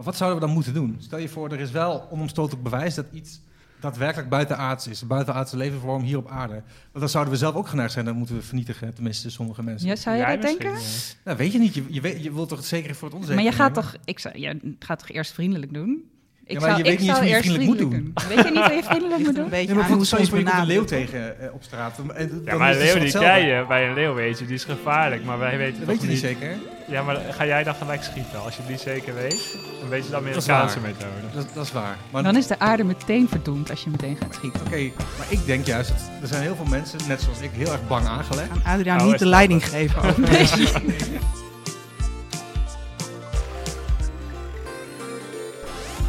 Maar wat zouden we dan moeten doen? Stel je voor, er is wel onomstotelijk bewijs dat iets daadwerkelijk buitenaards is. Een buitenaardse levensvorm hier op aarde. Want dan zouden we zelf ook geneigd zijn, dan moeten we vernietigen. Tenminste, sommige mensen. Ja, zou je Jij dat denken? Nou, weet je niet. Je, je, weet, je wilt toch het zeker voor het onzeker Maar je gaat nemen? toch, ik zou, je gaat toch eerst vriendelijk doen? Ik Ja, maar je weet ik niet eens zou hoe je eerst vriendelijk moet doen. Weet je niet hoe je vriendelijk moet er een doen? beetje Ja, maar soms je een leeuw tegen eh, op straat. En, en Ja, dan maar een leeuw die ken je. Bij een leeuw weet je, die is gevaarlijk. Maar wij weten Dat weet je niet zeker? Ja, maar ga jij dan gelijk schieten? Als je het niet zeker weet, dan weet je de Amerikaanse methode. Dat, dat is waar. Maar Dan is de aarde meteen verdoemd als je meteen gaat schieten. Oké, maar ik denk juist, dat er zijn heel veel mensen, net zoals ik, heel erg bang aangelegd. Aan Adriaan Oh, niet de leiding geven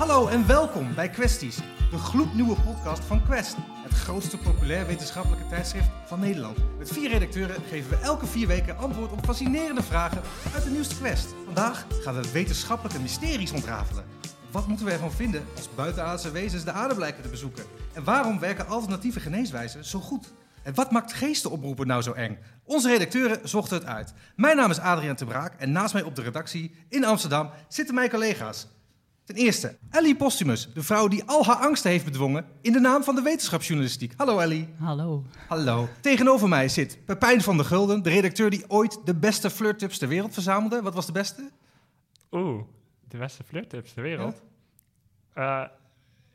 Hallo en welkom bij Questies, de gloednieuwe podcast van Quest. Het grootste populair wetenschappelijke tijdschrift van Nederland. Met vier redacteuren geven we elke vier weken antwoord op fascinerende vragen uit de nieuwste Quest. Vandaag gaan we wetenschappelijke mysteries ontrafelen. Wat moeten we ervan vinden als buitenaardse wezens de aarde blijken te bezoeken? En waarom werken alternatieve geneeswijzen zo goed? En wat maakt geestenoproepen nou zo eng? Onze redacteuren zochten het uit. Mijn naam is Adriaan Te Braak en naast mij op de redactie in Amsterdam zitten mijn collega's. Ten eerste, Ellie Postumus, de vrouw die al haar angsten heeft bedwongen in de naam van de wetenschapsjournalistiek. Hallo Ellie. Hallo. Hallo. Tegenover mij zit Pepijn van der Gulden, de redacteur die ooit de beste flirttips ter wereld verzamelde. Wat was de beste? Oeh, de beste flirttips ter wereld. Ja,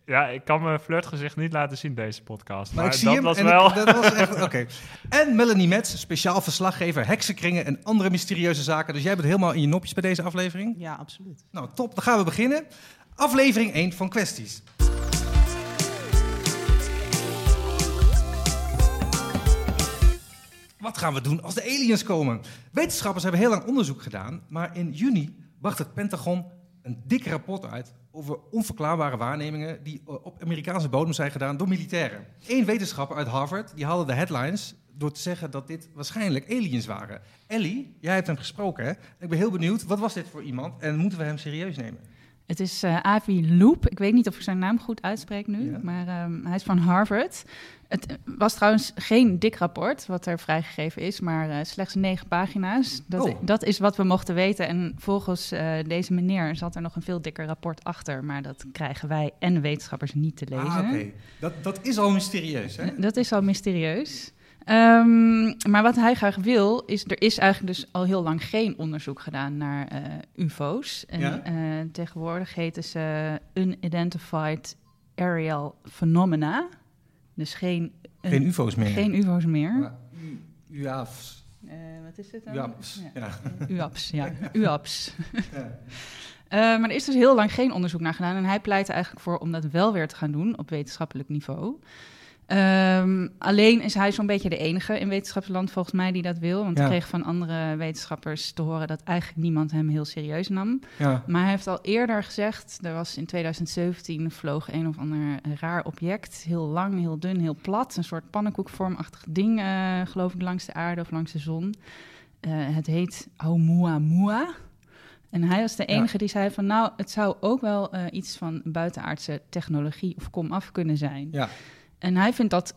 ja ik kan mijn flirtgezicht niet laten zien deze podcast. Maar, ik zie dat hem was en wel... ik- dat was echt oké. En Melanie Metz, speciaal verslaggever, heksenkringen en andere mysterieuze zaken. Dus jij bent helemaal in je nopjes bij deze aflevering. Ja, absoluut. Nou, top. Dan gaan we beginnen. Aflevering 1 van Questies. Wat gaan we doen als de aliens komen? Wetenschappers hebben heel lang onderzoek gedaan, maar in juni bracht het Pentagon een dik rapport uit over onverklaarbare waarnemingen die eh, op Amerikaanse bodem zijn gedaan door militairen. Eén wetenschapper uit Harvard die haalde de headlines door te zeggen dat dit waarschijnlijk aliens waren. Ellie, jij hebt hem gesproken, hè? Ik ben heel benieuwd, wat was dit voor iemand en moeten we hem serieus nemen? Het is eh, Avi Loop. Ik weet niet of ik zijn naam goed uitspreek nu, Ja. maar ehm, hij is van Harvard. Het eh, was trouwens geen dik rapport wat er vrijgegeven is, maar eh, slechts negen pagina's. Dat, Oh. dat is wat we mochten weten. En volgens deze meneer zat er nog een veel dikker rapport achter, maar dat krijgen wij en wetenschappers niet te lezen. Ah, oké. dat, dat is al mysterieus, hè? Dat is al mysterieus. Ehm, maar wat hij graag wil, is er is eigenlijk dus al heel lang geen onderzoek gedaan naar eh, UFO's. En Ja? eh, tegenwoordig heten ze Unidentified Aerial Phenomena. Dus geen, een- Geen UFO's meer. geen UFO's meer. Maar U- UAF's. Eh, wat is dit dan? UAP's. Ja. UAP's, ja. UAP's. Ja. Eh, maar er is dus heel lang geen onderzoek naar gedaan. En hij pleit er eigenlijk voor om dat wel weer te gaan doen op wetenschappelijk niveau. Ehm, alleen is hij zo'n beetje de enige in wetenschapsland volgens mij die dat wil. Want Ja. ik kreeg van andere wetenschappers te horen dat eigenlijk niemand hem heel serieus nam. Ja. Maar hij heeft al eerder gezegd, er was in 2017 vloog een of ander raar object. Heel lang, heel dun, heel plat. Een soort pannenkoekvormachtig ding, eh, geloof ik, langs de aarde of langs de zon. Eh, het heet Oumuamua. En hij was de Ja. enige die zei van... nou, het zou ook wel eh, iets van buitenaardse technologie of komaf kunnen zijn. Ja. En hij vindt dat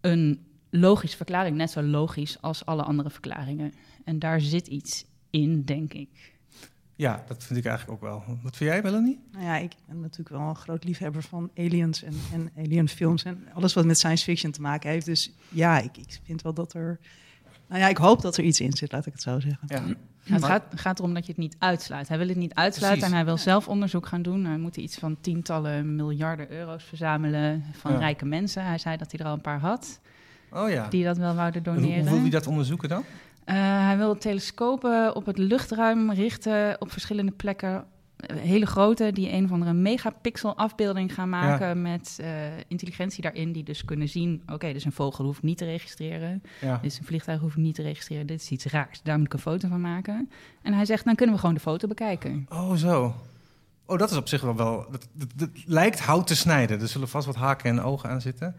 een logische verklaring, net zo logisch als alle andere verklaringen. En daar zit iets in, denk ik. ja, dat vind ik eigenlijk ook wel. Wat vind jij, Melanie? Nou ja, ik ben natuurlijk wel een groot liefhebber van aliens en, en alienfilms en alles wat met science fiction te maken heeft. Dus ja, ik, ik vind wel dat er... Nou ja, ik hoop dat er iets in zit, laat ik het zo zeggen. Ja. Het Maar- gaat, gaat erom dat je het niet uitsluit. Hij wil het niet uitsluiten Precies. en hij wil zelf onderzoek gaan doen. Hij moet iets van tientallen miljarden euro's verzamelen van Ja. rijke mensen. Hij zei dat hij er al een paar had, Oh ja. die dat wel wouden En hoe, doneren. hoe wil hij dat onderzoeken dan? Eh, hij wil telescopen op het luchtruim richten op verschillende plekken. Hele grote, die een of andere megapixel afbeelding gaan maken met eh, intelligentie daarin. Die dus kunnen zien, oké, dus een vogel hoeft niet te registreren. Ja. Dit is een vliegtuig hoeft niet te registreren. Dit is iets raars, daar moet ik een foto van maken. En hij zegt, dan kunnen we gewoon de foto bekijken. Oh, zo. Oh, dat is op zich wel wel... Dat, dat, dat lijkt hout te snijden. Er zullen vast wat haken en ogen aan zitten.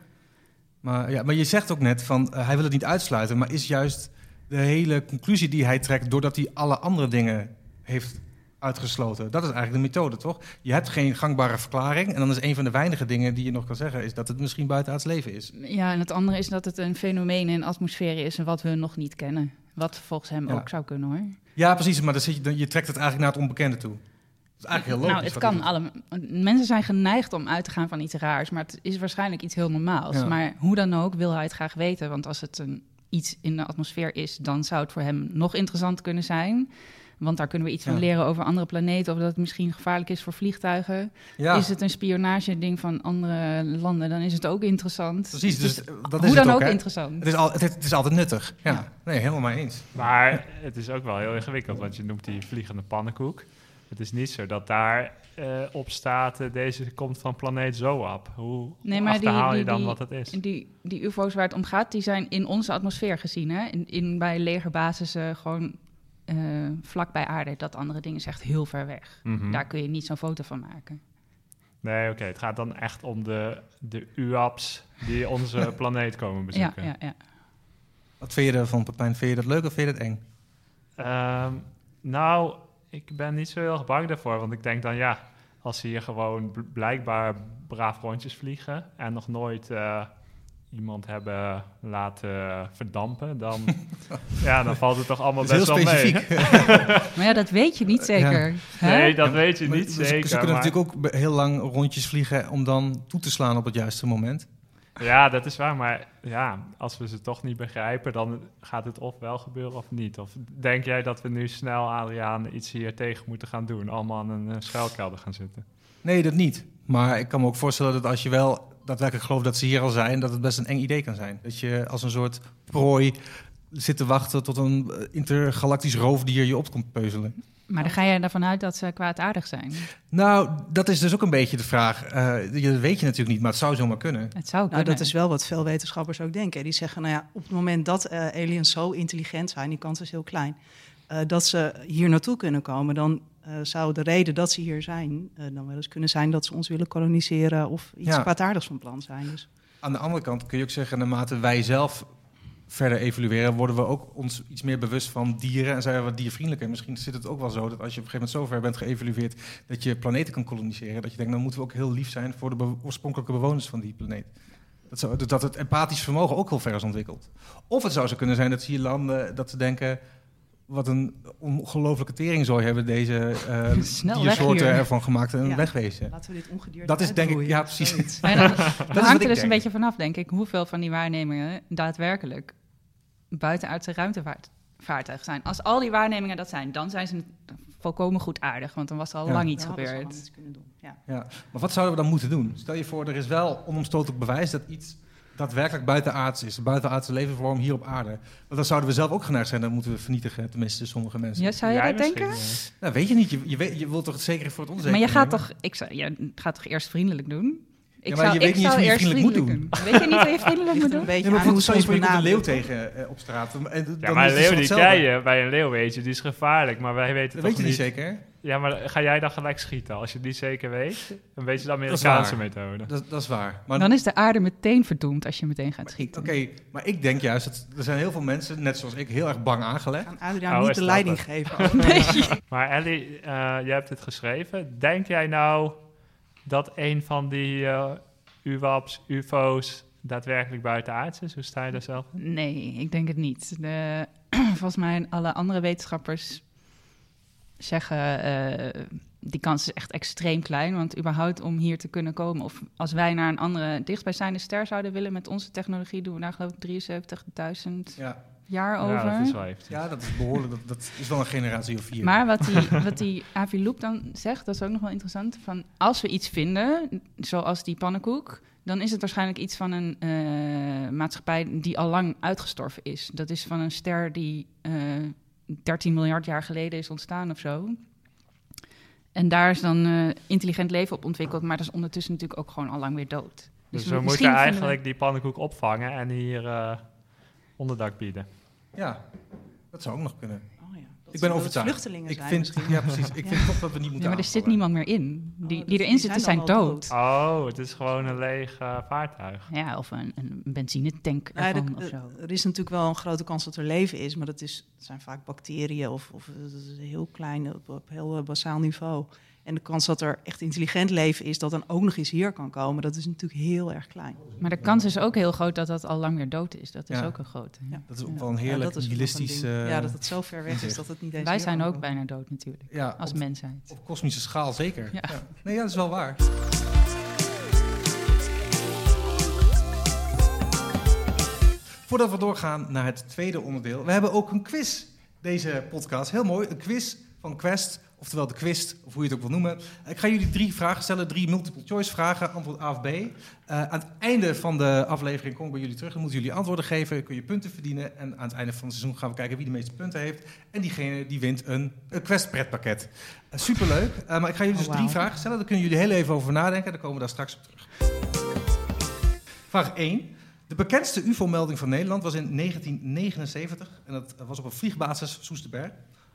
Maar, ja, maar je zegt ook net van, eh, hij wil het niet uitsluiten... maar is juist de hele conclusie die hij trekt... doordat hij alle andere dingen heeft uitgesloten. Dat is eigenlijk de methode, toch? Je hebt geen gangbare verklaring... en dan is een van de weinige dingen die je nog kan zeggen... is dat het misschien buitenaards leven is. Ja, en het andere is dat het een fenomeen in atmosfeer is... en wat we nog niet kennen. Wat volgens hem Ja. ook zou kunnen, hoor. Ja, precies, maar dan zit je, dan, je trekt het eigenlijk naar het onbekende toe. is eigenlijk heel logisch. nou, het kan allemaal. Mensen zijn geneigd om uit te gaan van iets raars, maar het is waarschijnlijk iets heel normaals. Ja. Maar hoe dan ook wil hij het graag weten, want als het een, iets in de atmosfeer is, dan zou het voor hem nog interessant kunnen zijn. Want daar kunnen we iets van Ja. leren over andere planeten, of dat het misschien gevaarlijk is voor vliegtuigen. Ja, Is het een spionage-ding van andere landen, dan is het ook interessant. precies. Dus is dat is hoe het dan ook, ook, interessant. Het is, al, het, het is altijd nuttig. Ja, Ja. nee, helemaal mee eens. Maar het is ook wel heel ingewikkeld, want je noemt die vliegende pannenkoek. Het is niet zo dat daar eh, op staat, eh, deze komt van planeet Zoap. Hoe Nee, maar die- je dan die- wat het is? Die, die UFO's waar het om gaat, die zijn in onze atmosfeer gezien. Hè? In, in, bij legerbasissen gewoon eh, vlak bij aarde. Dat andere ding is echt heel ver weg. Mhm. Daar kun je niet zo'n foto van maken. Nee, oké. Het gaat dan echt om de, de UAP's die onze planeet komen Ja, bezoeken. ja, ja. Wat vind je ervan, Pepijn? Vind je dat leuk of vind je dat eng? Ehm, nou, ik ben niet zo heel erg bang daarvoor. Want ik denk dan, ja, als ze hier gewoon bl- blijkbaar braaf rondjes vliegen... en nog nooit eh, iemand hebben laten verdampen... dan, ja, dan valt het toch allemaal best wel mee. Maar ja, dat weet je niet zeker. hè? Nee, dat weet je Maar niet ze- zeker. Ze kunnen maar- natuurlijk ook heel lang rondjes vliegen om dan toe te slaan op het juiste moment. Ja, dat is waar. Maar ja, als we ze toch niet begrijpen, dan gaat het of wel gebeuren of niet. Of denk jij dat we nu snel, Adriaan, iets hier tegen moeten gaan doen? Allemaal aan een eh, schuilkelder gaan zitten? Nee, dat niet. Maar ik kan me ook voorstellen dat als je wel daadwerkelijk gelooft dat ze hier al zijn, dat het best een eng idee kan zijn. Dat je als een soort prooi zit te wachten tot een eh, intergalactisch roofdier je op komt peuzelen. Maar dan ga je ervan uit dat ze kwaadaardig zijn. Nou, dat is dus ook een beetje de vraag. Eh, je- dat weet je natuurlijk niet, maar het zou zomaar kunnen. Het zou Nou, dat is wel wat veel wetenschappers ook denken. Die zeggen, nou ja, op het moment dat eh, aliens zo intelligent zijn, die kans is heel klein, eh, dat ze hier naartoe kunnen komen, dan eh, zou de reden dat ze hier zijn, eh, dan wel eens kunnen zijn dat ze ons willen koloniseren of iets Ja. kwaadaardigs van plan zijn. Dus Aan de andere kant kun je ook zeggen, naarmate wij zelf verder evolueren, worden we ook ons iets meer bewust van dieren en zijn we wat diervriendelijker. Misschien zit het ook wel zo dat als je op een gegeven moment zo ver bent geëvolueerd dat je planeten kan koloniseren, dat je denkt, dan moeten we ook heel lief zijn voor de be- oorspronkelijke bewoners van die planeet. Dat, zou, dat het empathisch vermogen ook heel ver is ontwikkeld. Of het zou zo kunnen zijn dat ze hier landen, dat ze denken, wat een ongelofelijke teringzooi hebben deze eh weg diersoorten ervan gemaakt en Ja. wegwezen. laten we dit ongedierte Dat is denk ik- ja, precies. wat hangt er dus denk. een beetje vanaf, denk ik, hoeveel van die waarnemingen daadwerkelijk buitenaardse ruimtevaartuigen zijn. Als al die waarnemingen dat zijn, dan zijn ze volkomen goedaardig, want dan was er al Ja. lang iets gebeurd. lang iets kunnen doen. Ja. Ja, maar wat zouden we dan moeten doen? Stel je voor, er is wel onomstotelijk bewijs dat iets daadwerkelijk buitenaards is. Een buitenaardse levensvorm hier op aarde. Want dan zouden we zelf ook geneigd zijn, dan moeten we vernietigen, tenminste sommige mensen. Ja, zou je Jij dat denken? misschien, Nou, weet je niet, je, je, weet, je wilt toch het zeker voor het onzeker Maar je gaat nemen? toch, ik zou, je gaat toch eerst vriendelijk doen? Ik maar je weet ik niet eens zou hoe je eerst vriendelijk moet doen. Weet je niet hoe je vriendelijk moet een doen? beetje Ja, maar hoe bijvoorbeeld, stel je komt een leeuw tegen eh, op straat. En, en Ja, dan maar een leeuw, die hetzelfde. ken je. Bij een leeuw weet je, die is gevaarlijk. Maar wij weten Dat toch weet je niet niet... zeker? Ja, maar ga jij dan gelijk schieten? Als je het niet zeker weet, een beetje de Amerikaanse methode. Dat, dat is waar. Maar, Dan is de aarde meteen verdoemd als je meteen gaat schieten. Oké, maar ik denk juist, dat er zijn heel veel mensen, net zoals ik, heel erg bang aangelegd. Aan Adriaan Oh, niet de leiding het? geven. Maar Ellie, eh, jij hebt het geschreven. Denk jij nou dat een van die eh UWAP's, UFO's daadwerkelijk buitenaards is? Hoe sta je daar zelf in? Nee, ik denk het niet. De, volgens mij alle andere wetenschappers zeggen... eh, die kans is echt extreem klein. Want überhaupt om hier te kunnen komen... of als wij naar een andere dichtstbijzijnde ster zouden willen... met onze technologie doen we daar geloof ik 73.000 Ja, jaar over. Ja, dat is wel ja, dat is behoorlijk. Dat, dat is wel een generatie of vier. Maar wat die, wat die Avi Loop dan zegt, dat is ook nog wel interessant. Van als we iets vinden, zoals die pannenkoek, dan is het waarschijnlijk iets van een eh, maatschappij die al lang uitgestorven is. Dat is van een ster die eh 13 miljard jaar geleden is ontstaan of zo. En daar is dan eh, intelligent leven op ontwikkeld, maar dat is ondertussen natuurlijk ook gewoon al lang weer dood. Dus we- we misschien moeten we- eigenlijk die pannenkoek opvangen en hier eh, onderdak bieden. Ja, dat zou ook nog kunnen. Ja, dat Ik ben overtuigd. Vluchtelingen Ik zijn vind, misschien. ja, precies. Ik vind toch dat we niet Ja, moeten maar er zit niemand meer in. Die, Oh, die dus erin die zitten zijn dood. dood. Oh, het is gewoon een leeg eh, vaartuig. Ja, of een, een benzinetank Ja, ervan de- of zo. er is natuurlijk wel een grote kans dat er leven is, maar dat is, zijn vaak bacteriën of, of heel klein op, op heel eh, basaal niveau. En de kans dat er echt intelligent leven is, dat dan ook nog eens hier kan komen, dat is natuurlijk heel erg klein. Maar de kans is ook heel groot dat dat al lang weer dood is. Dat is Ja. ook een grote. Ja. Dat is ook wel een heerlijk nihilistisch... eh, ja, dat het zo ver weg is dat het niet eens Wij zijn ook bijna dood natuurlijk, ja, als op, mensheid. op kosmische schaal zeker. Ja. Nee, ja, dat is wel waar. Voordat we doorgaan naar het tweede onderdeel. We hebben ook een quiz, deze podcast. Heel mooi, een quiz van Quest, oftewel de Quist, of hoe je het ook wil noemen. Ik ga jullie drie vragen stellen, drie multiple choice vragen, antwoord A of B. Eh, aan het einde van de aflevering kom ik bij jullie terug. Dan moeten jullie antwoorden geven, kun je punten verdienen. En aan het einde van het seizoen gaan we kijken wie de meeste punten heeft. En diegene die wint een, een Quest pretpakket. Eh, superleuk. Eh, maar ik ga jullie dus Oh, drie wauw. vragen stellen. Daar kunnen jullie heel even over nadenken. Daar komen we daar straks op terug. Vraag 1. De bekendste UFO-melding van Nederland was in 1979 en dat was op een vliegbasis Soesterberg.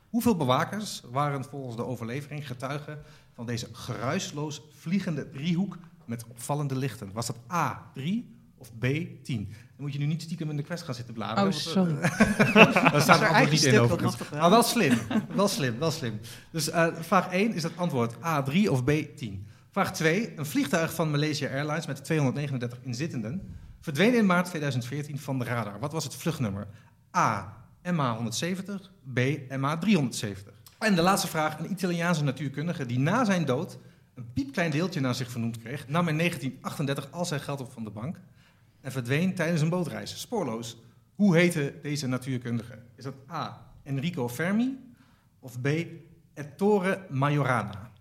Hoeveel bewakers waren volgens de overlevering getuigen van deze geruisloos vliegende driehoek met opvallende lichten? Was dat A 3 of B 10? Dan moet je nu niet stiekem in de quest gaan zitten bladeren. Oh, eh, sorry. Daar staat er eigen ook niet in overigens. Maar wel slim, wel slim, wel slim. Dus eh, vraag 1 is het antwoord A3 of B10. Vraag 2. Een vliegtuig van Malaysia Airlines met 239 inzittenden verdween in maart 2014 van de radar. Wat was het vluchtnummer? A. MH170, B. MH370. En de laatste vraag. Een Italiaanse natuurkundige die na zijn dood een piepklein deeltje naar zich vernoemd kreeg, nam in 1938 al zijn geld op van de bank en verdween tijdens een bootreis, spoorloos. Hoe heette deze natuurkundige? Is dat A. Enrico Fermi of B. Ettore Majorana?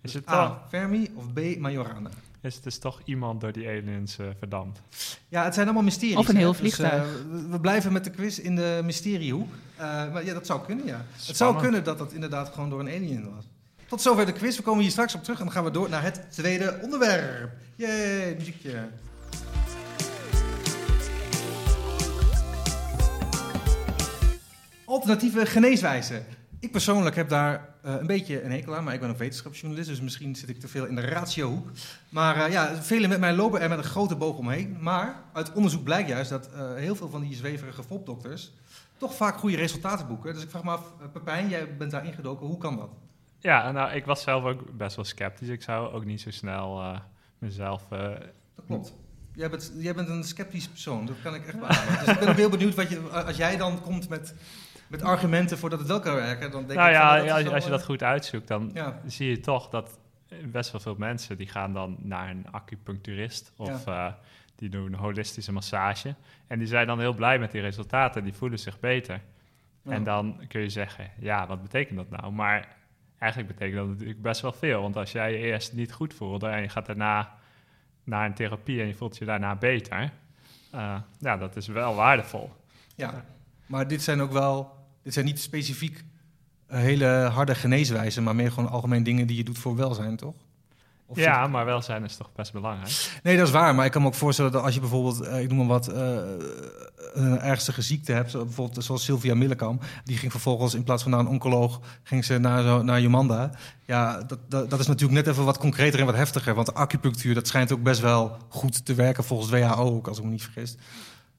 Is het, A. Fermi of B. Majorana? Is het dus toch iemand door die aliens eh, verdampt? Ja, het zijn allemaal mysteries. Of een heel Dus, vliegtuig. eh, we- we blijven met de quiz in de mysteriehoek. Eh, maar ja, dat zou kunnen, ja. Het zou kunnen dat dat inderdaad gewoon door een alien was. Tot zover de quiz. We komen hier straks op terug en dan gaan we door naar het tweede onderwerp. Jee, muziekje. Alternatieve geneeswijzen. Ik persoonlijk heb daar eh, een beetje een hekel aan, maar ik ben ook wetenschapsjournalist, dus misschien zit ik te veel in de ratiohoek. Maar eh, ja, velen met mij lopen er met een grote boog omheen. Maar uit onderzoek blijkt juist dat eh, heel veel van die zweverige fopdokters toch vaak goede resultaten boeken. Dus ik vraag me af, Pepijn, jij bent daar ingedoken, hoe kan dat? Ja, nou, ik was zelf ook best wel sceptisch. Ik zou ook niet zo snel eh, mezelf... eh, Dat klopt. Jij bent, jij bent een sceptisch persoon, dat kan ik echt beamen. Dus ik ben ook heel benieuwd wat je, als jij dan komt met, met argumenten voor dat het wel kan werken, dan denk nou ik ja, is als, je- wel, als je dat goed uitzoekt, dan Ja, zie je toch dat best wel veel mensen... die gaan dan naar een acupuncturist of eh, die doen een holistische massage. En die zijn dan heel blij met die resultaten. Die voelen zich beter. En dan kun je zeggen, ja, wat betekent dat nou? Maar eigenlijk betekent dat natuurlijk best wel veel. Want als jij je eerst niet goed voelde en je gaat daarna naar een therapie en je voelt je daarna beter, eh, ja, dat is wel waardevol. Ja, maar dit zijn ook wel, dit zijn niet specifiek eh, hele harde geneeswijzen, maar meer gewoon algemeen dingen die je doit voor welzijn, toch? Of ja, maar welzijn is toch best belangrijk. Nee, dat is waar. Maar ik kan me ook voorstellen dat als je bijvoorbeeld, eh, ik noem maar wat, eh, een ernstige ziekte hebt, bijvoorbeeld zoals Sylvia Millekam, die ging vervolgens in plaats van naar een oncoloog, ging ze naar, zo, naar Jomanda. Ja, dat, dat, dat is natuurlijk net even wat concreter en wat heftiger, want de acupunctuur, dat schijnt ook best wel goed te werken volgens WHO ook, als ik me niet vergis.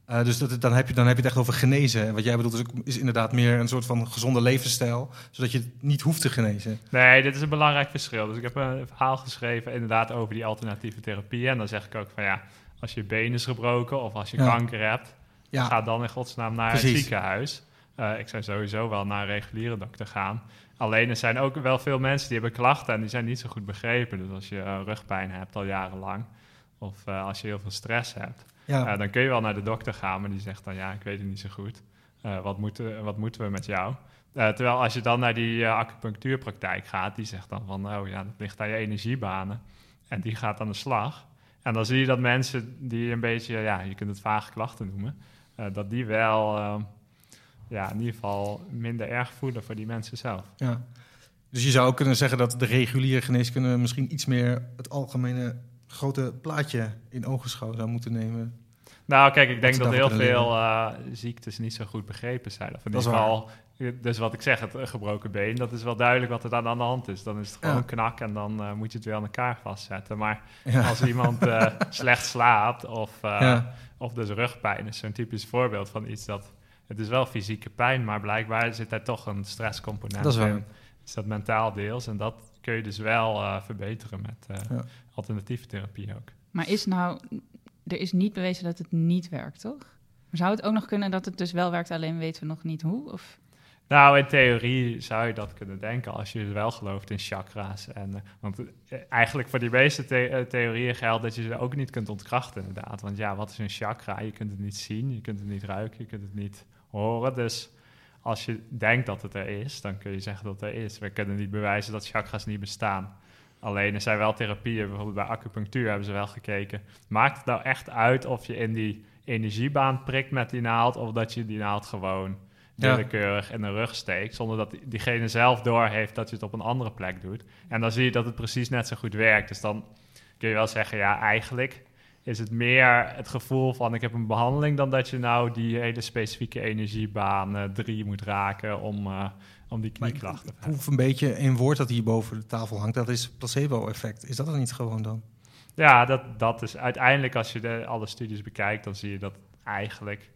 Eh, dus dat, dan, heb je, dan heb je het echt over genezen. En wat jij bedoelt is, ook- is inderdaad meer een soort van gezonde levensstijl, zodat je het niet hoeft te genezen. Nee, dit is een belangrijk verschil. Dus ik heb een verhaal geschreven inderdaad over die alternatieve therapie. En dan zeg ik ook van ja, als je been is gebroken of als je Ja. kanker hebt, Ja, Ga dan in godsnaam naar Precies. het ziekenhuis. Eh, ik zou sowieso wel naar een reguliere dokter gaan. Alleen er zijn ook wel veel mensen die hebben klachten en die zijn niet zo goed begrepen. Dus als je eh, rugpijn hebt al jarenlang of eh, als je heel veel stress hebt, ja. eh, dan kun je wel naar de dokter gaan, maar die zegt dan ja, ik weet het niet zo goed. Eh, wat, moeten, wat moeten we met jou? Terwijl als je dan naar die acupunctuurpraktijk gaat, die zegt dan van oh ja, dat ligt aan je energiebanen. En die gaat aan de slag. En dan zie je dat mensen die een beetje, ja, je kunt het vage klachten noemen, dat die wel, eh, ja, in ieder geval minder erg voelen voor die mensen zelf. Ja. Dus je zou ook kunnen zeggen dat de reguliere geneeskunde misschien iets meer het algemene grote plaatje in ogenschouw zou moeten nemen. Nou, kijk, ik denk dat heel veel eh, ziektes niet zo goed begrepen zijn. Of in ieder geval, eh, dus wat ik zeg, het eh, gebroken been, dat is wel duidelijk wat er dan aan de hand is. Dan is het gewoon Ja. knak en dan moet je het weer aan elkaar vastzetten. Maar Ja. als iemand slecht slaapt of, Ja. of dus rugpijn is zo'n typisch voorbeeld van iets dat... Het is wel fysieke pijn, maar blijkbaar zit daar toch een stresscomponent Dat is waar. in. Is dat mentaal deels. En dat, kun je dus wel eh, verbeteren met eh, Ja. alternatieve therapie ook. Maar is nou, er is niet bewezen dat het niet werkt, toch? Maar zou het ook nog kunnen dat het dus wel werkt, alleen weten we nog niet hoe? Of, Nou, in theorie zou je dat kunnen denken als je wel gelooft in chakra's. En, eh, want eigenlijk voor die meeste the- theorieën geldt dat je ze ook niet kunt ontkrachten, inderdaad. Want ja, wat is een chakra? Je kunt het niet zien, je kunt het niet ruiken, je kunt het niet horen. Dus als je denkt dat het er is, dan kun je zeggen dat het er is. We kunnen niet bewijzen dat chakra's niet bestaan. Alleen er zijn wel therapieën, bijvoorbeeld bij acupunctuur hebben ze wel gekeken. Maakt het nou echt uit of je in die energiebaan prikt met die naald, of dat je die naald gewoon willekeurig in de rug steekt, zonder dat die- diegene zelf doorheeft dat je het op een andere plek doet. En dan zie je dat het precies net zo goed werkt. Dus dan kun je wel zeggen, ja, eigenlijk is het meer het gevoel van ik heb een behandeling dan dat je nou die hele specifieke energiebaan eh, drie moet raken om, eh, om die knieklachten te ik proef een beetje een woord dat hier boven de tafel hangt. Dat is placebo-effect. Is dat er niet gewoon dan? Ja, dat, dat is uiteindelijk als je de, alle studies bekijkt, dan zie je dat eigenlijk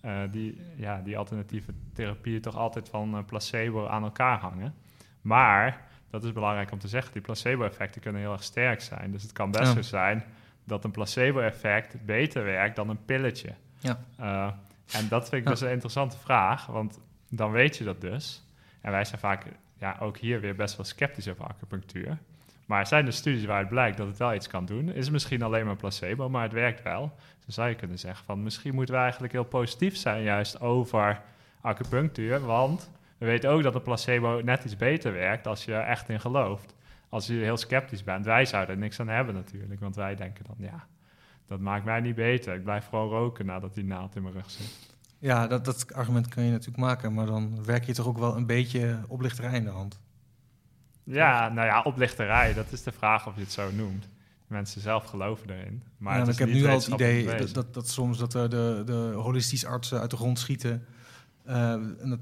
eh, die, ja, die alternatieve therapieën toch altijd van eh, placebo aan elkaar hangen. Maar, dat is belangrijk om te zeggen, die placebo-effecten kunnen heel erg sterk zijn. Dus het kan best Ja. zo zijn dat een placebo-effect beter werkt dan een pilletje. Ja. Eh, en dat vind ik Ja. dus een interessante vraag, want dan weet je dat dus. En wij zijn vaak, ja, ook hier weer best wel sceptisch over acupunctuur. Maar er zijn dus studies waaruit blijkt dat het wel iets kan doen. Is misschien alleen maar placebo, maar het werkt wel. Dus dan zou je kunnen zeggen van misschien moeten we eigenlijk heel positief zijn juist over acupunctuur. Want we weten ook dat een placebo net iets beter werkt als je er echt in gelooft. Als je heel sceptisch bent. Wij zouden er niks aan hebben natuurlijk. Want wij denken dan ja, dat maakt mij niet beter. Ik blijf gewoon roken nadat die naald in mijn rug zit. Ja, dat, dat argument kan je natuurlijk maken. Maar dan werk je toch ook wel een beetje oplichterij in de hand. Ja, nou ja, oplichterij, dat is de vraag of je het zo noemt. Mensen zelf geloven erin. Maar ja, ik heb nu al het idee dat, dat, dat soms dat de, de holistisch artsen uit de grond schieten. Eh, en dat,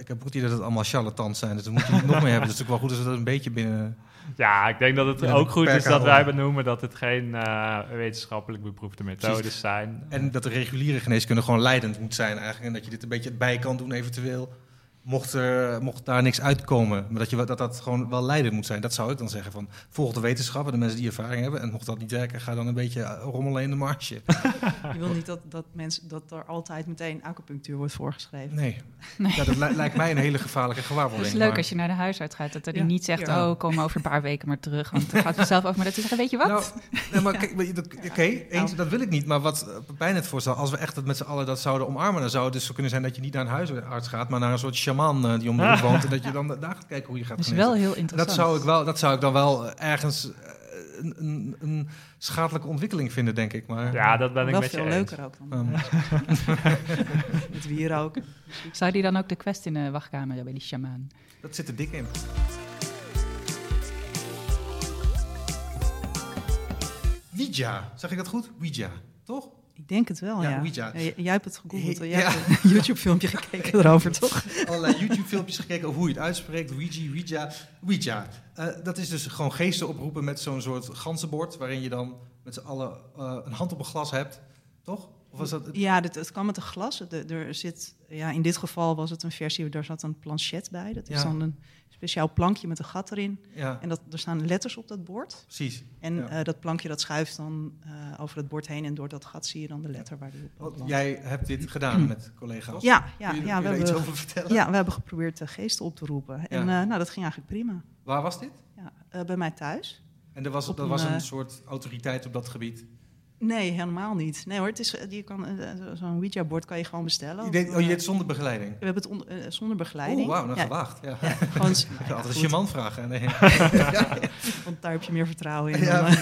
ik heb het idee dat het allemaal charlatans zijn. Dus daar moet je niet nog meer hebben. Dus het is ook wel goed als we dat een beetje binnen... Ja, ik denk dat het Ja, ook goed is dat wij benoemen dat het geen eh, wetenschappelijk beproefde methodes Precies. zijn. En dat de reguliere geneeskunde gewoon leidend moet zijn eigenlijk. En dat je dit een beetje bij kan doen eventueel. Mocht, er, mocht daar niks uitkomen. Maar dat, je, dat dat gewoon wel leidend moet zijn. Dat zou ik dan zeggen van volg de wetenschap en de mensen die ervaring hebben. En mocht dat niet werken, ga dan een beetje eh, rommelen in de marge. Je wil niet dat, dat, mensen, dat er altijd meteen acupunctuur wordt voorgeschreven. Nee. Nee. Ja, dat li- lijkt mij een hele gevaarlijke het gewaarwording. is leuk maar- als je naar de huisarts gaat, dat hij Ja. niet zegt, Ja. oh, kom over een paar weken maar terug, want het gaat vanzelf over. Maar dat hij zegt, weet je wat? Nou, nee, maar kijk, dat- oké, eens, dat wil ik niet. Maar wat uh, Pepijn het voorstel, als we echt het met z'n allen dat zouden omarmen, dan zou het dus zo kunnen zijn dat je niet naar een huisarts gaat, maar naar een soort shaman eh, die om de hoek woont. En dat je dan daar gaat kijken hoe je gaat Dat is genezen. wel heel interessant. dat zou ik wel, dat zou ik dan wel eh, ergens eh, een, een, een schadelijke ontwikkeling vinden, denk ik. Maar Ja, dat ben ik Wel met je veel eens. leuker ook dan met wierook. Zou die dan ook de quest in de wachtkamer hebben, bij die shamaan? dat zit er dik in. Ouija, zeg ik dat goed? Ouija, toch? Ik denk het wel, Ja, ja. Ouija. Ja, jij hebt het gegoogeld. Ja. Jij hebt een YouTube-filmpje gekeken erover, toch? allerlei YouTube-filmpjes gekeken over hoe je het uitspreekt. Ouija, Ouija, Ouija. Eh, dat is dus gewoon geesten oproepen met zo'n soort ganzenbord... waarin je dan met z'n allen eh, een hand op een glas hebt. Toch? Of was dat... Ja, dit, het kan met een glas. De- er zit, ja, in dit geval was het een versie, daar zat een planchet bij. Dat is Ja. dan een speciaal plankje met een gat erin. Ja, En dat, er staan letters op dat bord. precies. En Ja. eh, dat plankje dat schuift dan eh, over het bord heen. En door dat gat zie je dan de letter waar die op Want belandt. jij hebt dit gedaan met collega's. Ja, ja, je, ja, we daar iets hebben, over vertellen? ja, we hebben geprobeerd de geesten op te roepen. En eh, nou, dat ging eigenlijk prima. Waar was dit? Ja, eh, bij mij thuis. En er was, Op er was een eh, soort autoriteit op dat gebied. Nee, helemaal niet. Nee hoor, het is, je kan, eh, zo'n Ouija-bord kan je gewoon bestellen. Je deed, oh, je eh, deed zonder begeleiding? We hebben het on- eh, zonder begeleiding. Oh, wauw, nou ja, gewaagd. Ja. ja, gewoon, altijd een shaman vragen. Nee. want daar heb je meer vertrouwen in. Dan, eh.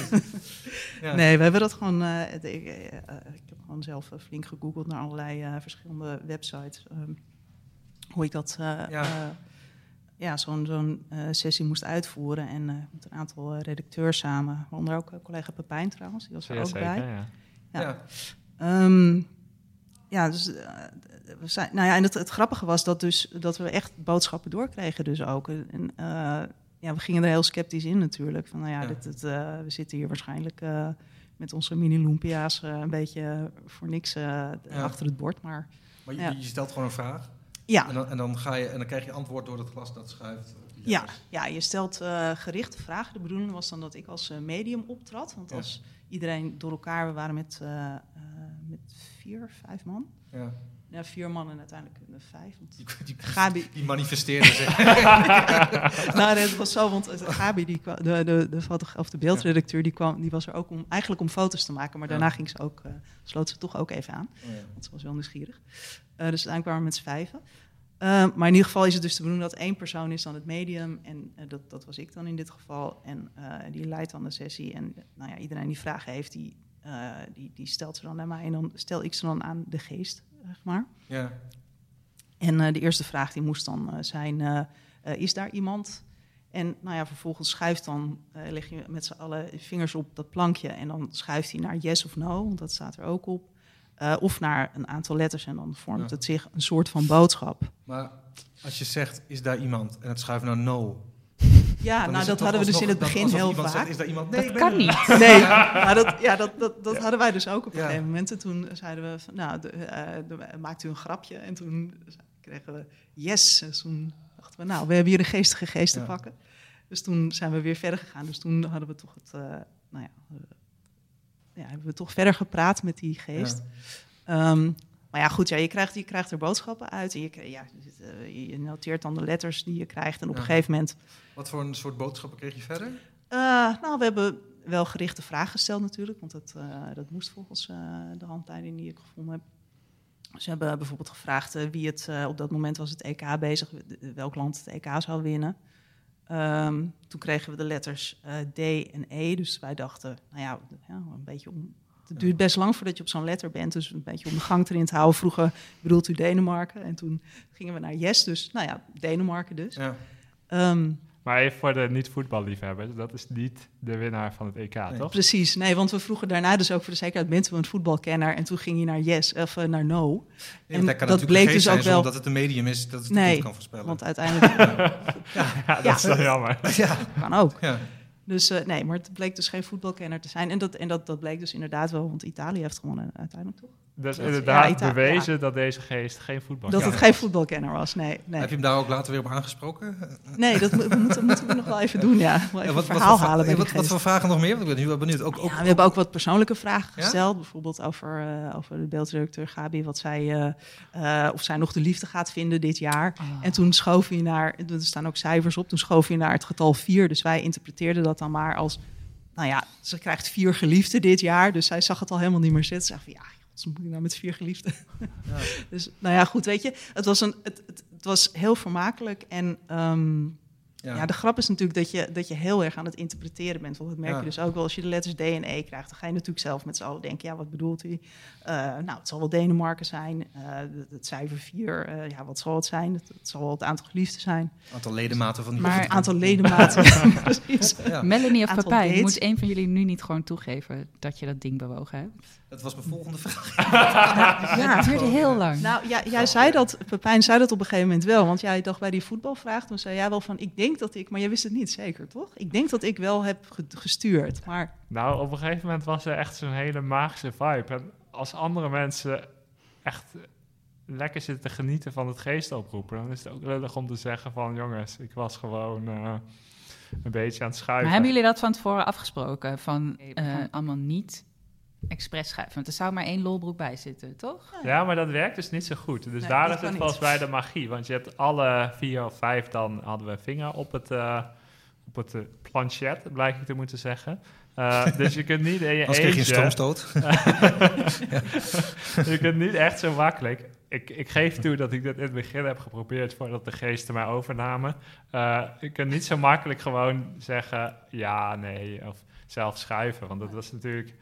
Nee, we hebben dat gewoon. eh, ik, eh, eh, ik heb gewoon zelf eh, flink gegoogeld naar allerlei eh, verschillende websites. ehm, hoe ik dat. eh, Ja. Ja. zo'n zo'n eh, sessie moest uitvoeren. En eh, met een aantal eh, redacteurs samen. Waaronder ook collega Pepijn trouwens, die was er Ja, ook zeker, bij. ja. Ja. Ja. Ehm, ja, dus eh, we zijn, nou ja, en het, het grappige was dat, dus, dat we echt boodschappen doorkregen, dus ook. En eh, ja, we gingen er heel sceptisch in natuurlijk. Van, nou ja, Ja. Dit, dit, eh, we zitten hier waarschijnlijk eh, met onze mini-lumpia's eh, een beetje voor niks eh, Ja. achter het bord. Maar Maar je, Ja. je stelt gewoon een vraag. Ja, En dan, en, dan ga je, en dan krijg je antwoord door dat glas dat schuift. Ja, ja, je stelt uh, gerichte vragen. De bedoeling was dan dat ik als uh, medium optrad. Want als iedereen door elkaar, we waren met, uh, met vier, vijf man. Ja. Ja, vier mannen en uiteindelijk vijf. Want die, die, Gabi... die manifesteerde zich. nou, het was zo, want Gabi, die kwam, de, de, de, of de beeldredacteur, die, kwam, die was er ook om, eigenlijk om foto's te maken. Maar daarna ging ze ook, uh, sloot ze toch ook even aan. Oh, ja. Want ze was wel nieuwsgierig. Uh, dus uiteindelijk waren we met z'n vijven. Uh, maar in ieder geval is het dus de bedoeling dat één persoon is dan het medium. En dat, dat was ik dan in dit geval. En die leidt dan de sessie. En nou ja, iedereen die vragen heeft, die, die, die stelt ze dan naar mij. En dan stel ik ze dan aan de geest zeg maar. Ja. En uh, de eerste vraag die moest dan uh, zijn, uh, is daar iemand? En nou ja, vervolgens schuift dan, leg je met z'n allen vingers op dat plankje en dan schuift hij naar yes of no, want dat staat er ook op. of naar een aantal letters en dan vormt het zich een soort van boodschap. Maar als je zegt, is daar iemand en het schuift naar no, ja, nou dat hadden we dus in het begin heel vaak. Zegt, is daar iemand? Nee, dat kan niet. Nee, maar dat, ja, dat, dat, dat hadden wij dus ook op een gegeven moment. En toen zeiden we, van, nou, de, uh, maakt u een grapje. En toen kregen we yes. En toen dachten we, nou, we hebben hier een geestige geest te pakken. Dus toen zijn we weer verder gegaan. Dus toen hadden we toch het, uh, nou ja, uh, ja, hebben we toch verder gepraat met die geest. Um, maar ja, goed, ja, je, krijgt, je krijgt er boodschappen uit. En je, ja, eh, je noteert dan de letters die je krijgt. En op een gegeven moment. Wat voor een soort boodschappen kreeg je verder? Uh, nou, we hebben wel gerichte vragen gesteld natuurlijk. Want dat, uh, dat moest volgens de handleiding die ik gevonden heb. Ze hebben bijvoorbeeld gevraagd wie het op dat moment was het EK bezig, welk land het EK zou winnen. Um, toen kregen we de letters D en E. Dus wij dachten, nou ja een beetje om het duurt best lang voordat je op zo'n letter bent. Dus een beetje om de gang erin te houden. Vroeger bedoelt u Denemarken. En toen gingen we naar Yes. Dus nou ja, Denemarken dus. Ja. Um, maar even voor de niet-voetballiefhebbers, dat is niet de winnaar van het EK, toch? Precies, nee, want we vroegen daarna dus ook voor de zekerheid mensen een voetbalkenner en toen ging hij naar yes of uh, naar no. Ja, en dat, dat bleek dus ook wel omdat het een medium is dat het nee, kan voorspellen. want uiteindelijk ja. ja, dat is wel jammer. Ja, kan ook. Dus uh, nee, maar het bleek dus geen voetbalkenner te zijn. En dat, en dat, dat bleek dus inderdaad wel, want Italië heeft gewonnen uiteindelijk toch? Dus inderdaad ja, bewezen dat deze geest geen voetbalkenner Dat het geen voetbalkenner was, nee, nee, Heb je hem daar ook later weer op aangesproken? Nee, dat we moeten, moeten we nog wel even doen, ja. Even wat, verhaal wat, halen bij wat, wat, voor vragen nog meer? Want ik ben nu wel benieuwd. Ook, ook, we hebben ook wat persoonlijke vragen gesteld. Bijvoorbeeld over, uh, over de beeldredacteur Gabi. Wat zij, uh, of zij nog de liefde gaat vinden dit jaar. Oh. En toen schoof hij naar, er staan ook cijfers op, toen schoof hij naar het getal 4. Dus wij interpreteerden dat dan maar als nou ja, ze krijgt vier geliefden dit jaar. Dus zij zag het al helemaal niet meer zitten. Ze zei van ja, wat moet ik nou met vier geliefden? Ja. dus nou ja, goed, weet je, het was, een, het, het, het was heel vermakelijk. En um, ja. de grap is natuurlijk dat je, dat je heel erg aan het interpreteren bent. Want dat merk je dus ook wel als je de letters D en E krijgt. Dan ga je natuurlijk zelf met z'n allen denken, ja, wat bedoelt hij? Uh, nou, het zal wel Denemarken zijn. Uh, het, cijfer 4, uh, ja, wat zal het zijn? Het, het, zal wel het aantal geliefden zijn. Het aantal ledematen van die Maar het aantal ledematen, precies. Ja. Melanie of Papij, moet een van jullie nu niet gewoon toegeven dat je dat ding bewogen hebt? Dat was mijn volgende vraag. ja, het duurde heel lang. Nou, ja, jij zei dat, Pepijn zei dat op een gegeven moment wel. Want jij dacht bij die voetbalvraag, toen zei jij wel van, ik denk dat ik, maar jij wist het niet zeker, toch? Ik denk dat ik wel heb gestuurd, maar... Nou, op een gegeven moment was er echt zo'n hele magische vibe. En als andere mensen echt lekker zitten te genieten van het geest oproepen, dan is het ook lullig om te zeggen van, jongens, ik was gewoon... Uh, een beetje aan het schuiven. Maar hebben jullie dat van tevoren afgesproken? Van uh, allemaal niet expres schuiven. Want er zou maar één lolbroek bij zitten, toch? Ja, maar dat werkt dus niet zo goed. Dus daar is het volgens mij de magie. Want je hebt alle vier of vijf, dan hadden we vinger op het, uh, op het uh, planchet, blijkt ik te moeten zeggen. Uh, dus je kunt niet in je Als eentje... je een stroomstoot. je kunt niet echt zo makkelijk... Ik, ik geef toe dat ik dit in het begin heb geprobeerd voordat de geesten mij overnamen. je kunt niet zo makkelijk gewoon zeggen ja, nee, of zelf schuiven. Want dat was natuurlijk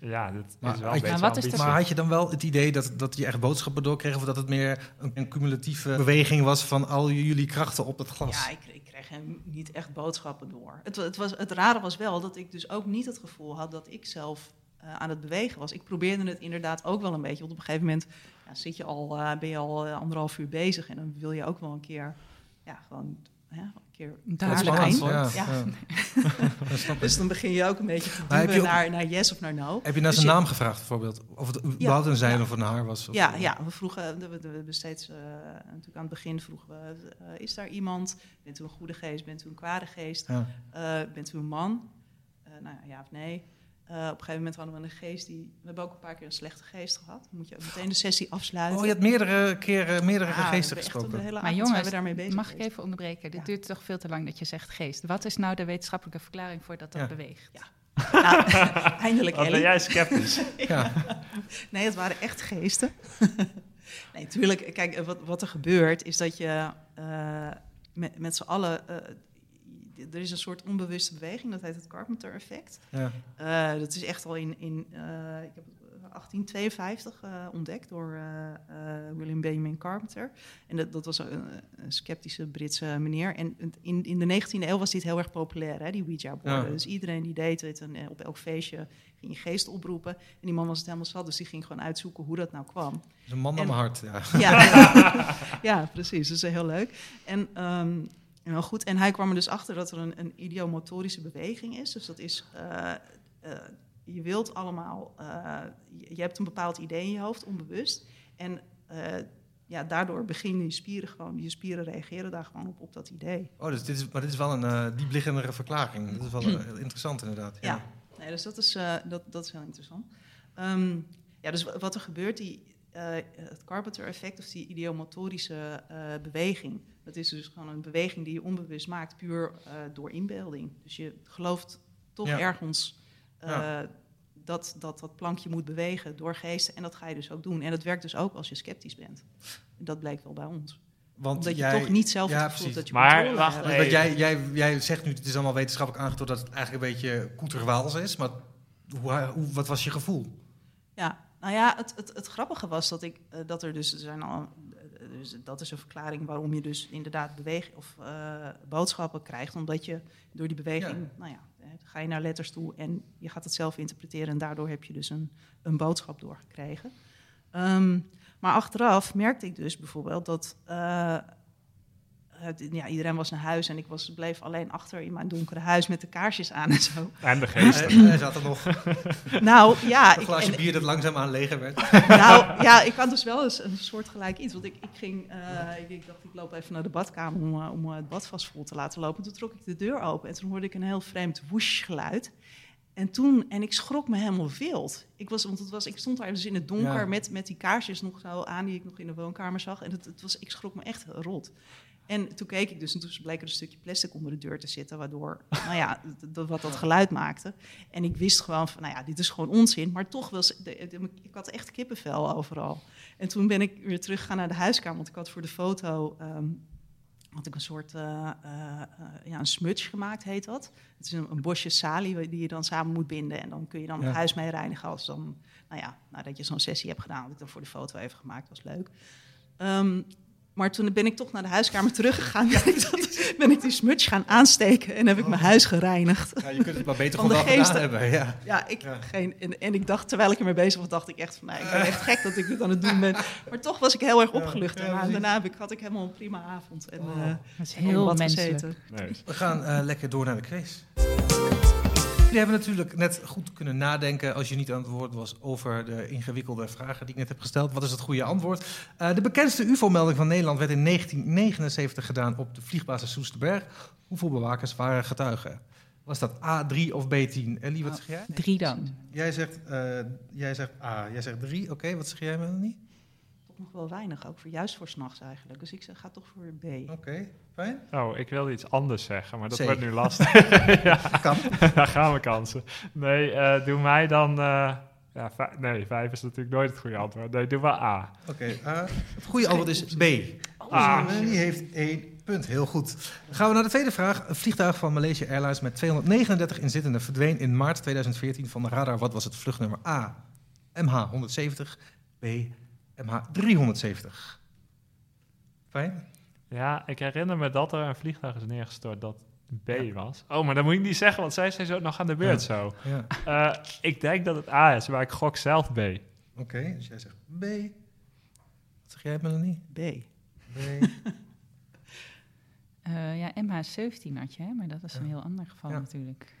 ja, dat maar, is wel een beetje wat is Maar had je dan wel het idee dat, dat je echt boodschappen doorkreeg... of dat het meer een, een cumulatieve beweging was van al jullie krachten op het glas? Ja, ik, ik kreeg hem niet echt boodschappen door. Het, het, was, het rare was wel dat ik dus ook niet het gevoel had dat ik zelf uh, aan het bewegen was. Ik probeerde het inderdaad ook wel een beetje. Want op een gegeven moment ja, zit je al, uh, ben je al uh, anderhalf uur bezig... en dan wil je ook wel een keer ja, gewoon ja, een keer Duidelijk duidelijk antwoord. antwoord. Ja, Ja. ja. Dat snap ik. Dus dan begin je ook een beetje te duwen naar, naar yes of naar no. Heb je naar Dus zijn je- naam gevraagd bijvoorbeeld? Of het überhaupt een zijn ja. of een haar was? Of, Ja, ja, we vroegen we, we, steeds, eh, natuurlijk aan het begin vroegen we, eh, is daar iemand? Bent u een goede geest? Bent u een kwade geest? Ja. Eh, bent u een man? Eh, nou ja, ja of nee? Eh, op een gegeven moment hadden we een geest die... We hebben ook een paar keer een slechte geest gehad. Dan moet je ook meteen de sessie afsluiten. Oh, je hebt meerdere keren meerdere Ja, geesten gesproken. Maar jongens, we daarmee bezig mag ik even onderbreken? Dit Ja. duurt toch veel te lang dat je zegt geest. Wat is nou de wetenschappelijke verklaring voor dat dat Ja. beweegt? Nou, eindelijk, Wat ben Ellie. jij sceptisch? Ja. Nee, het waren echt geesten. nee, natuurlijk. Kijk, wat, wat er gebeurt is dat je eh, met, met z'n allen... eh, er is een soort onbewuste beweging, dat heet het Carpenter-effect. Ja. Eh, dat is echt al in, in eh, ik heb het, eh, 1852 eh, ontdekt door William Benjamin Carpenter. En dat, dat was een, een sceptische Britse meneer. En in, in de 19e eeuw was dit heel erg populair, hè, die Ouija-borden. Ja. Dus iedereen die deed het. En op elk feestje ging je geest oproepen. En die man was het helemaal zat, dus die ging gewoon uitzoeken hoe dat nou kwam. Dat is een man naar En- mijn hart. Ja. Ja, ja precies. Dat is heel leuk. En, ehm, nou goed, en hij kwam er dus achter dat er een, een idiomotorische beweging is. Dus dat is, eh, eh, je wilt allemaal, eh, je, hebt een bepaald idee in je hoofd, onbewust. En ja, daardoor beginnen je spieren gewoon, je spieren reageren daar gewoon op, op dat idee. Oh, dus dit is, maar dit is wel een diepliggende verklaring. Dat is wel heel interessant inderdaad. Ja, nee, dus dat is, dat, dat is heel interessant. Ehm, ja, dus wa- wat er gebeurt, die, het Carpenter-effect of die idiomotorische eh, beweging, dat is dus gewoon een beweging die je onbewust maakt, puur eh, door inbeelding. Dus je gelooft toch Ja. ergens eh, Ja. dat, dat dat plankje moet bewegen door geesten en dat ga je dus ook doen. En dat werkt dus ook als je sceptisch bent. Dat bleek wel bij ons. Want Omdat je toch niet zelf ja, het gevoel precies. hebt dat je Maar wacht hebt. Jij, jij, jij zegt nu, het is allemaal wetenschappelijk aangetoond dat het eigenlijk een beetje koeterwaals is. Maar hoe, hoe, wat was je gevoel? Ja, nou ja, het, het, het grappige was dat ik eh, dat er dus er zijn al. Dus dat is een verklaring waarom je dus inderdaad beweging of eh, boodschappen krijgt. Omdat je door die beweging, Ja. nou ja, eh, ga je naar letters toe en je gaat het zelf interpreteren. En daardoor heb je dus een, een boodschap doorgekregen. Ehm, maar achteraf merkte ik dus bijvoorbeeld dat. eh, het- ja, iedereen was naar huis en ik was, bleef alleen achter in mijn donkere huis met de kaarsjes aan en zo. En de geest. Hij, hij zat er nog Nou ja, een ik, glaasje en- bier dat langzaamaan leger werd. nou ja, ik had dus wel eens een soort gelijk iets. Want ik, ik ging, eh, ik, ik dacht, ik loop even naar de badkamer om, eh, om eh, het bad vast vol te laten lopen. Toen trok ik de deur open en toen hoorde ik een heel vreemd whoosh geluid. En toen, en ik schrok me helemaal wild. Ik, was, want het was, ik stond daar dus in het donker Ja. met, met die kaarsjes nog zo aan die ik nog in de woonkamer zag. En het, het was, ik schrok me echt rot. En toen keek ik dus en toen bleek er een stukje plastic onder de deur te zitten, waardoor, nou ja, wat dat geluid maakte. En ik wist gewoon van, nou ja, dit is gewoon onzin. Maar toch was, de, de- ik had echt kippenvel overal. En toen ben ik weer teruggegaan naar de huiskamer, want ik had voor de foto, ehm, had ik een soort, eh, eh, eh, ja, een smudge gemaakt, heet dat. Het is een, een bosje salie die je dan samen moet binden. En dan kun je dan Ja. het huis mee reinigen als dan, nou ja, nadat je zo'n sessie hebt gedaan. Had ik dan voor de foto even gemaakt, was leuk. Ehm, maar toen ben ik toch naar de huiskamer teruggegaan. Ben ik, dat, ben ik die smudge gaan aansteken en heb ik mijn huis gereinigd. Ja, je kunt het maar beter Van gewoon de gedaan hebben. Ja. Ja, ik Ja. geen. En, en ik dacht, terwijl ik ermee bezig was, dacht ik echt van, nee, ik ben echt gek dat ik dit aan het doen ben. Maar toch was ik heel erg Ja, opgelucht. ja, daarna, heb ik, had ik helemaal een prima avond. En, Oh. eh, Dat is onder heel bad menselijk. gezeten. Nee. We gaan eh, lekker door naar de quiz. Jullie hebben natuurlijk net goed kunnen nadenken als je niet aan het woord was over de ingewikkelde vragen die ik net heb gesteld. Wat is het goede antwoord? Eh, de bekendste UFO-melding van Nederland werd in 1979 gedaan op de vliegbasis Soesterberg. Hoeveel bewakers waren getuigen? Was dat A3 of B10? Ellie, wat zeg jij? Drie dan. Jij zegt, eh, jij zegt A, jij zegt 3. Oké, wat zeg jij, Melanie? Nog wel weinig, ook voor, juist voor s'nachts eigenlijk. Dus ik zeg, ga toch voor B. Oké, fijn. Oh, ik wilde iets anders zeggen, maar dat C. wordt nu lastig. ja, Kan. daar gaan we kansen. Nee, eh, doe mij dan... eh, ja, vij- nee, vijf is natuurlijk nooit het goede antwoord. Nee, doe maar A. Oké, A. Het goede antwoord is B. Ah. Melanie heeft één punt. Heel goed. Dan gaan we naar de tweede vraag. Een vliegtuig van Malaysia Airlines met 239 inzittenden verdween in maart 2014 van de radar. Wat was het vluchtnummer A? MH170. B. MH370. Fijn. Ja, ik herinner me dat er een vliegtuig is neergestort dat B was. Oh, maar dat moet ik niet zeggen, want zij zijn zo nog aan de beurt Ja. zo. Ja. Eh, ik denk dat het A is, maar ik gok zelf B. Oké, dus jij zegt B. Wat zeg jij, Melanie? B. B. Eh, ja, MH17 had je, hè? maar dat is een heel ander geval Ja. natuurlijk.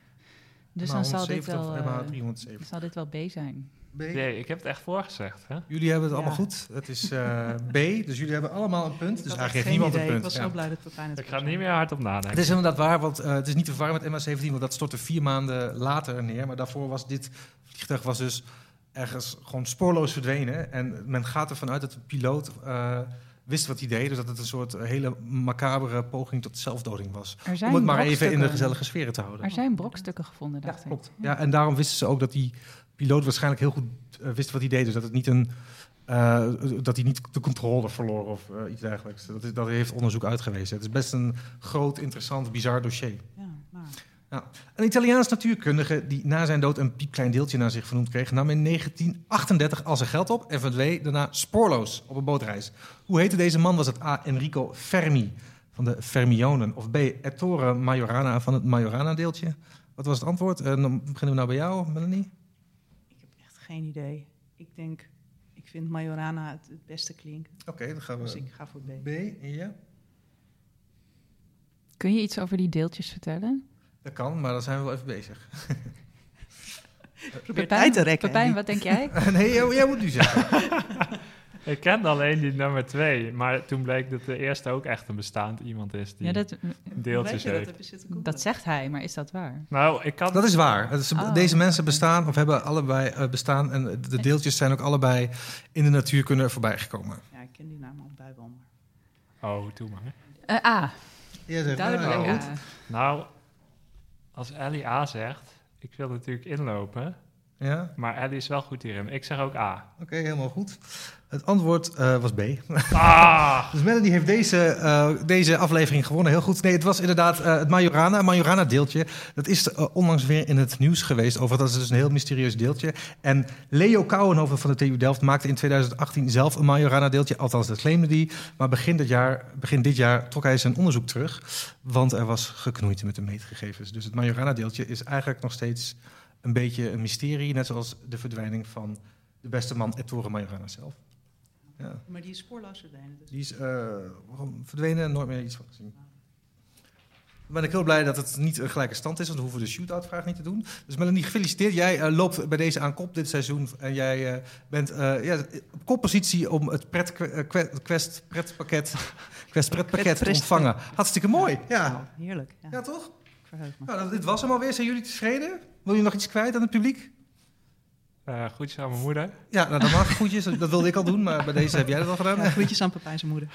Dus dan zal dit, 170 wel, eh, 370. zal dit wel B zijn. B. Nee, ik heb het echt voorgezegd. Hè? Jullie hebben het allemaal Ja. goed. Het is eh, B, dus jullie hebben allemaal een punt. Ik Dus eigenlijk heeft geen niemand idee. een Ik punt. was Ja. zo blij dat Pepijn het Ik ga er niet meer hard op nadenken. Het is inderdaad waar, want eh, het is niet te verwarren met MH17, want dat stortte vier maanden later neer. Maar daarvoor was dit vliegtuig was dus ergens gewoon spoorloos verdwenen. En men gaat ervan uit dat de piloot eh, wist wat hij deed. Dus dat het een soort hele macabere poging tot zelfdoding was. Om het maar even in de gezellige sferen te houden. Er zijn brokstukken gevonden, Ja, dacht ik. klopt. Ja, en daarom wisten ze ook dat die piloot waarschijnlijk heel goed eh, wist wat hij deed. Dus dat het niet een. eh, dat hij niet de controle verloor of eh, iets dergelijks. Dat, is, dat heeft onderzoek uitgewezen. Het is best een groot, interessant, bizar dossier. Ja, nou, Een Italiaans natuurkundige die na zijn dood een piepklein deeltje naar zich vernoemd kreeg, nam in 1938 al zijn geld op en verdween daarna spoorloos op een bootreis. Hoe heette deze man? Was het A. Enrico Fermi van de Fermionen of B. Ettore Majorana van het Majorana-deeltje? Wat was het antwoord? Dan beginnen we nou bij jou, Melanie. Geen idee. Ik denk, ik vind Majorana het, het beste klinken. Oké, dan gaan we. Dus ik ga voor B. B, ja. Kun je iets over die deeltjes vertellen? Dat kan, maar dan zijn we wel even bezig. Probeer tijd te rekken. Pepijn, wat denk jij? nee, jij, jij moet nu zeggen. Ik kende alleen die nummer twee, maar toen bleek dat de eerste ook echt een bestaand iemand is die Ja, dat, deeltjes dat? heeft. Dat zegt hij, maar is dat waar? Nou, ik kan... Dat is waar. Is- Oh. Deze mensen bestaan of hebben allebei eh, bestaan. En de deeltjes zijn ook allebei in de natuurkunde voorbij gekomen. Ja, ik ken die naam al bij Oh, doe maar. Eh, A, zegt, duidelijk nou. Nou, als Ellie A zegt, ik wil natuurlijk inlopen, Ja, maar Ellie is wel goed hierin. Ik zeg ook A. oké, helemaal goed. Het antwoord eh, was B. Ah! Dus Melanie heeft deze, eh, deze aflevering gewonnen. Heel goed. Nee, het was inderdaad eh, het Majorana. Majorana deeltje. Dat is onlangs weer in het nieuws geweest. Over dat is dus een heel mysterieus deeltje. En Leo Kouwenhoven van de TU Delft maakte in 2018 zelf een Majorana deeltje. Althans, dat claimde hij. Maar begin dit, jaar, begin dit jaar trok hij zijn onderzoek terug. Want er was geknoeid met de meetgegevens. Dus het Majorana deeltje is eigenlijk nog steeds een beetje een mysterie. Net zoals de verdwijning van de beste man Ettore Majorana zelf. Ja. Maar die is spoorloos verdwenen. Dus. Die is eh, verdwenen en nooit meer iets van gezien. Dan ben ik heel blij dat het niet een gelijke stand is, want we hoeven de shootout-vraag niet te doen. Dus Melanie, gefeliciteerd. Jij eh, loopt bij deze aan kop dit seizoen. En jij eh, bent eh, ja, op koppositie om het pret, que- Quest pretpakket, Quest pretpakket te ontvangen. Hartstikke mooi. Ja, Nou, heerlijk. Ja, ja toch? Nou, dit was hem alweer. Zijn jullie tevreden? Wil je nog iets kwijt aan het publiek? Eh groetjes aan mijn moeder. Ja, nou, dat mag. Goedjes. Dat wilde ik al doen, maar bij deze heb jij dat al gedaan. Ja, groetjes aan Pepijn zijn moeder.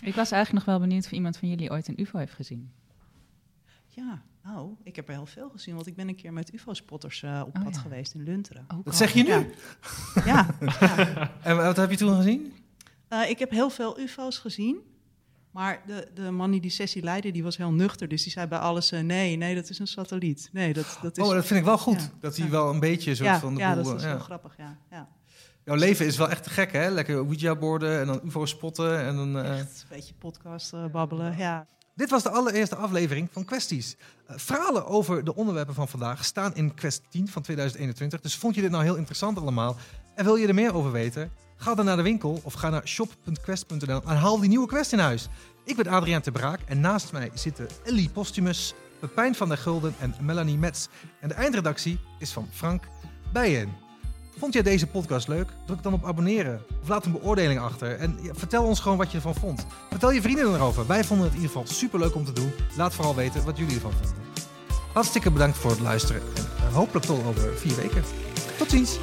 Ik was eigenlijk nog wel benieuwd of iemand van jullie ooit een UFO heeft gezien. Ja, nou, ik heb er heel veel gezien, want ik ben een keer met UFO-spotters eh, op Oh, pad ja. geweest in Lunteren. Ook Dat zeg je nu? Ja. Ja, ja. En wat heb je toen gezien? Eh, ik heb heel veel UFO's gezien. Maar de, de man die die sessie leidde, die was heel nuchter. Dus die zei bij alles, eh, nee, nee, dat is een satelliet. Nee, dat, dat is... Oh, dat vind ik wel goed. Ja. Dat hij Ja. wel een beetje soort ja, van de ja, boel... dat is ja. wel grappig, ja. ja. Jouw leven is wel echt te gek, hè? Lekker Ouija-borden en dan UFO spotten. En dan, eh, Echt een beetje podcast eh, babbelen, ja. Dit was de allereerste aflevering van Questies. Eh, verhalen over de onderwerpen van vandaag staan in Quest 10 van 2021. Dus vond je dit nou heel interessant allemaal? En wil je er meer over weten? Ga dan naar de winkel of ga naar shop.quest.nl en haal die nieuwe Quest in huis. Ik ben Adriaan te Braak en naast mij zitten Ellie Postumus, Pepijn van der Gulden en Melanie Metz. En de eindredactie is van Frank Bijen. Vond jij deze podcast leuk? Druk dan op abonneren of laat een beoordeling achter. En vertel ons gewoon wat je ervan vond. Vertel je vrienden erover. Wij vonden het in ieder geval super leuk om te doen. Laat vooral weten wat jullie ervan vonden. Hartstikke bedankt voor het luisteren en eh, hopelijk tot over vier weken. Tot ziens!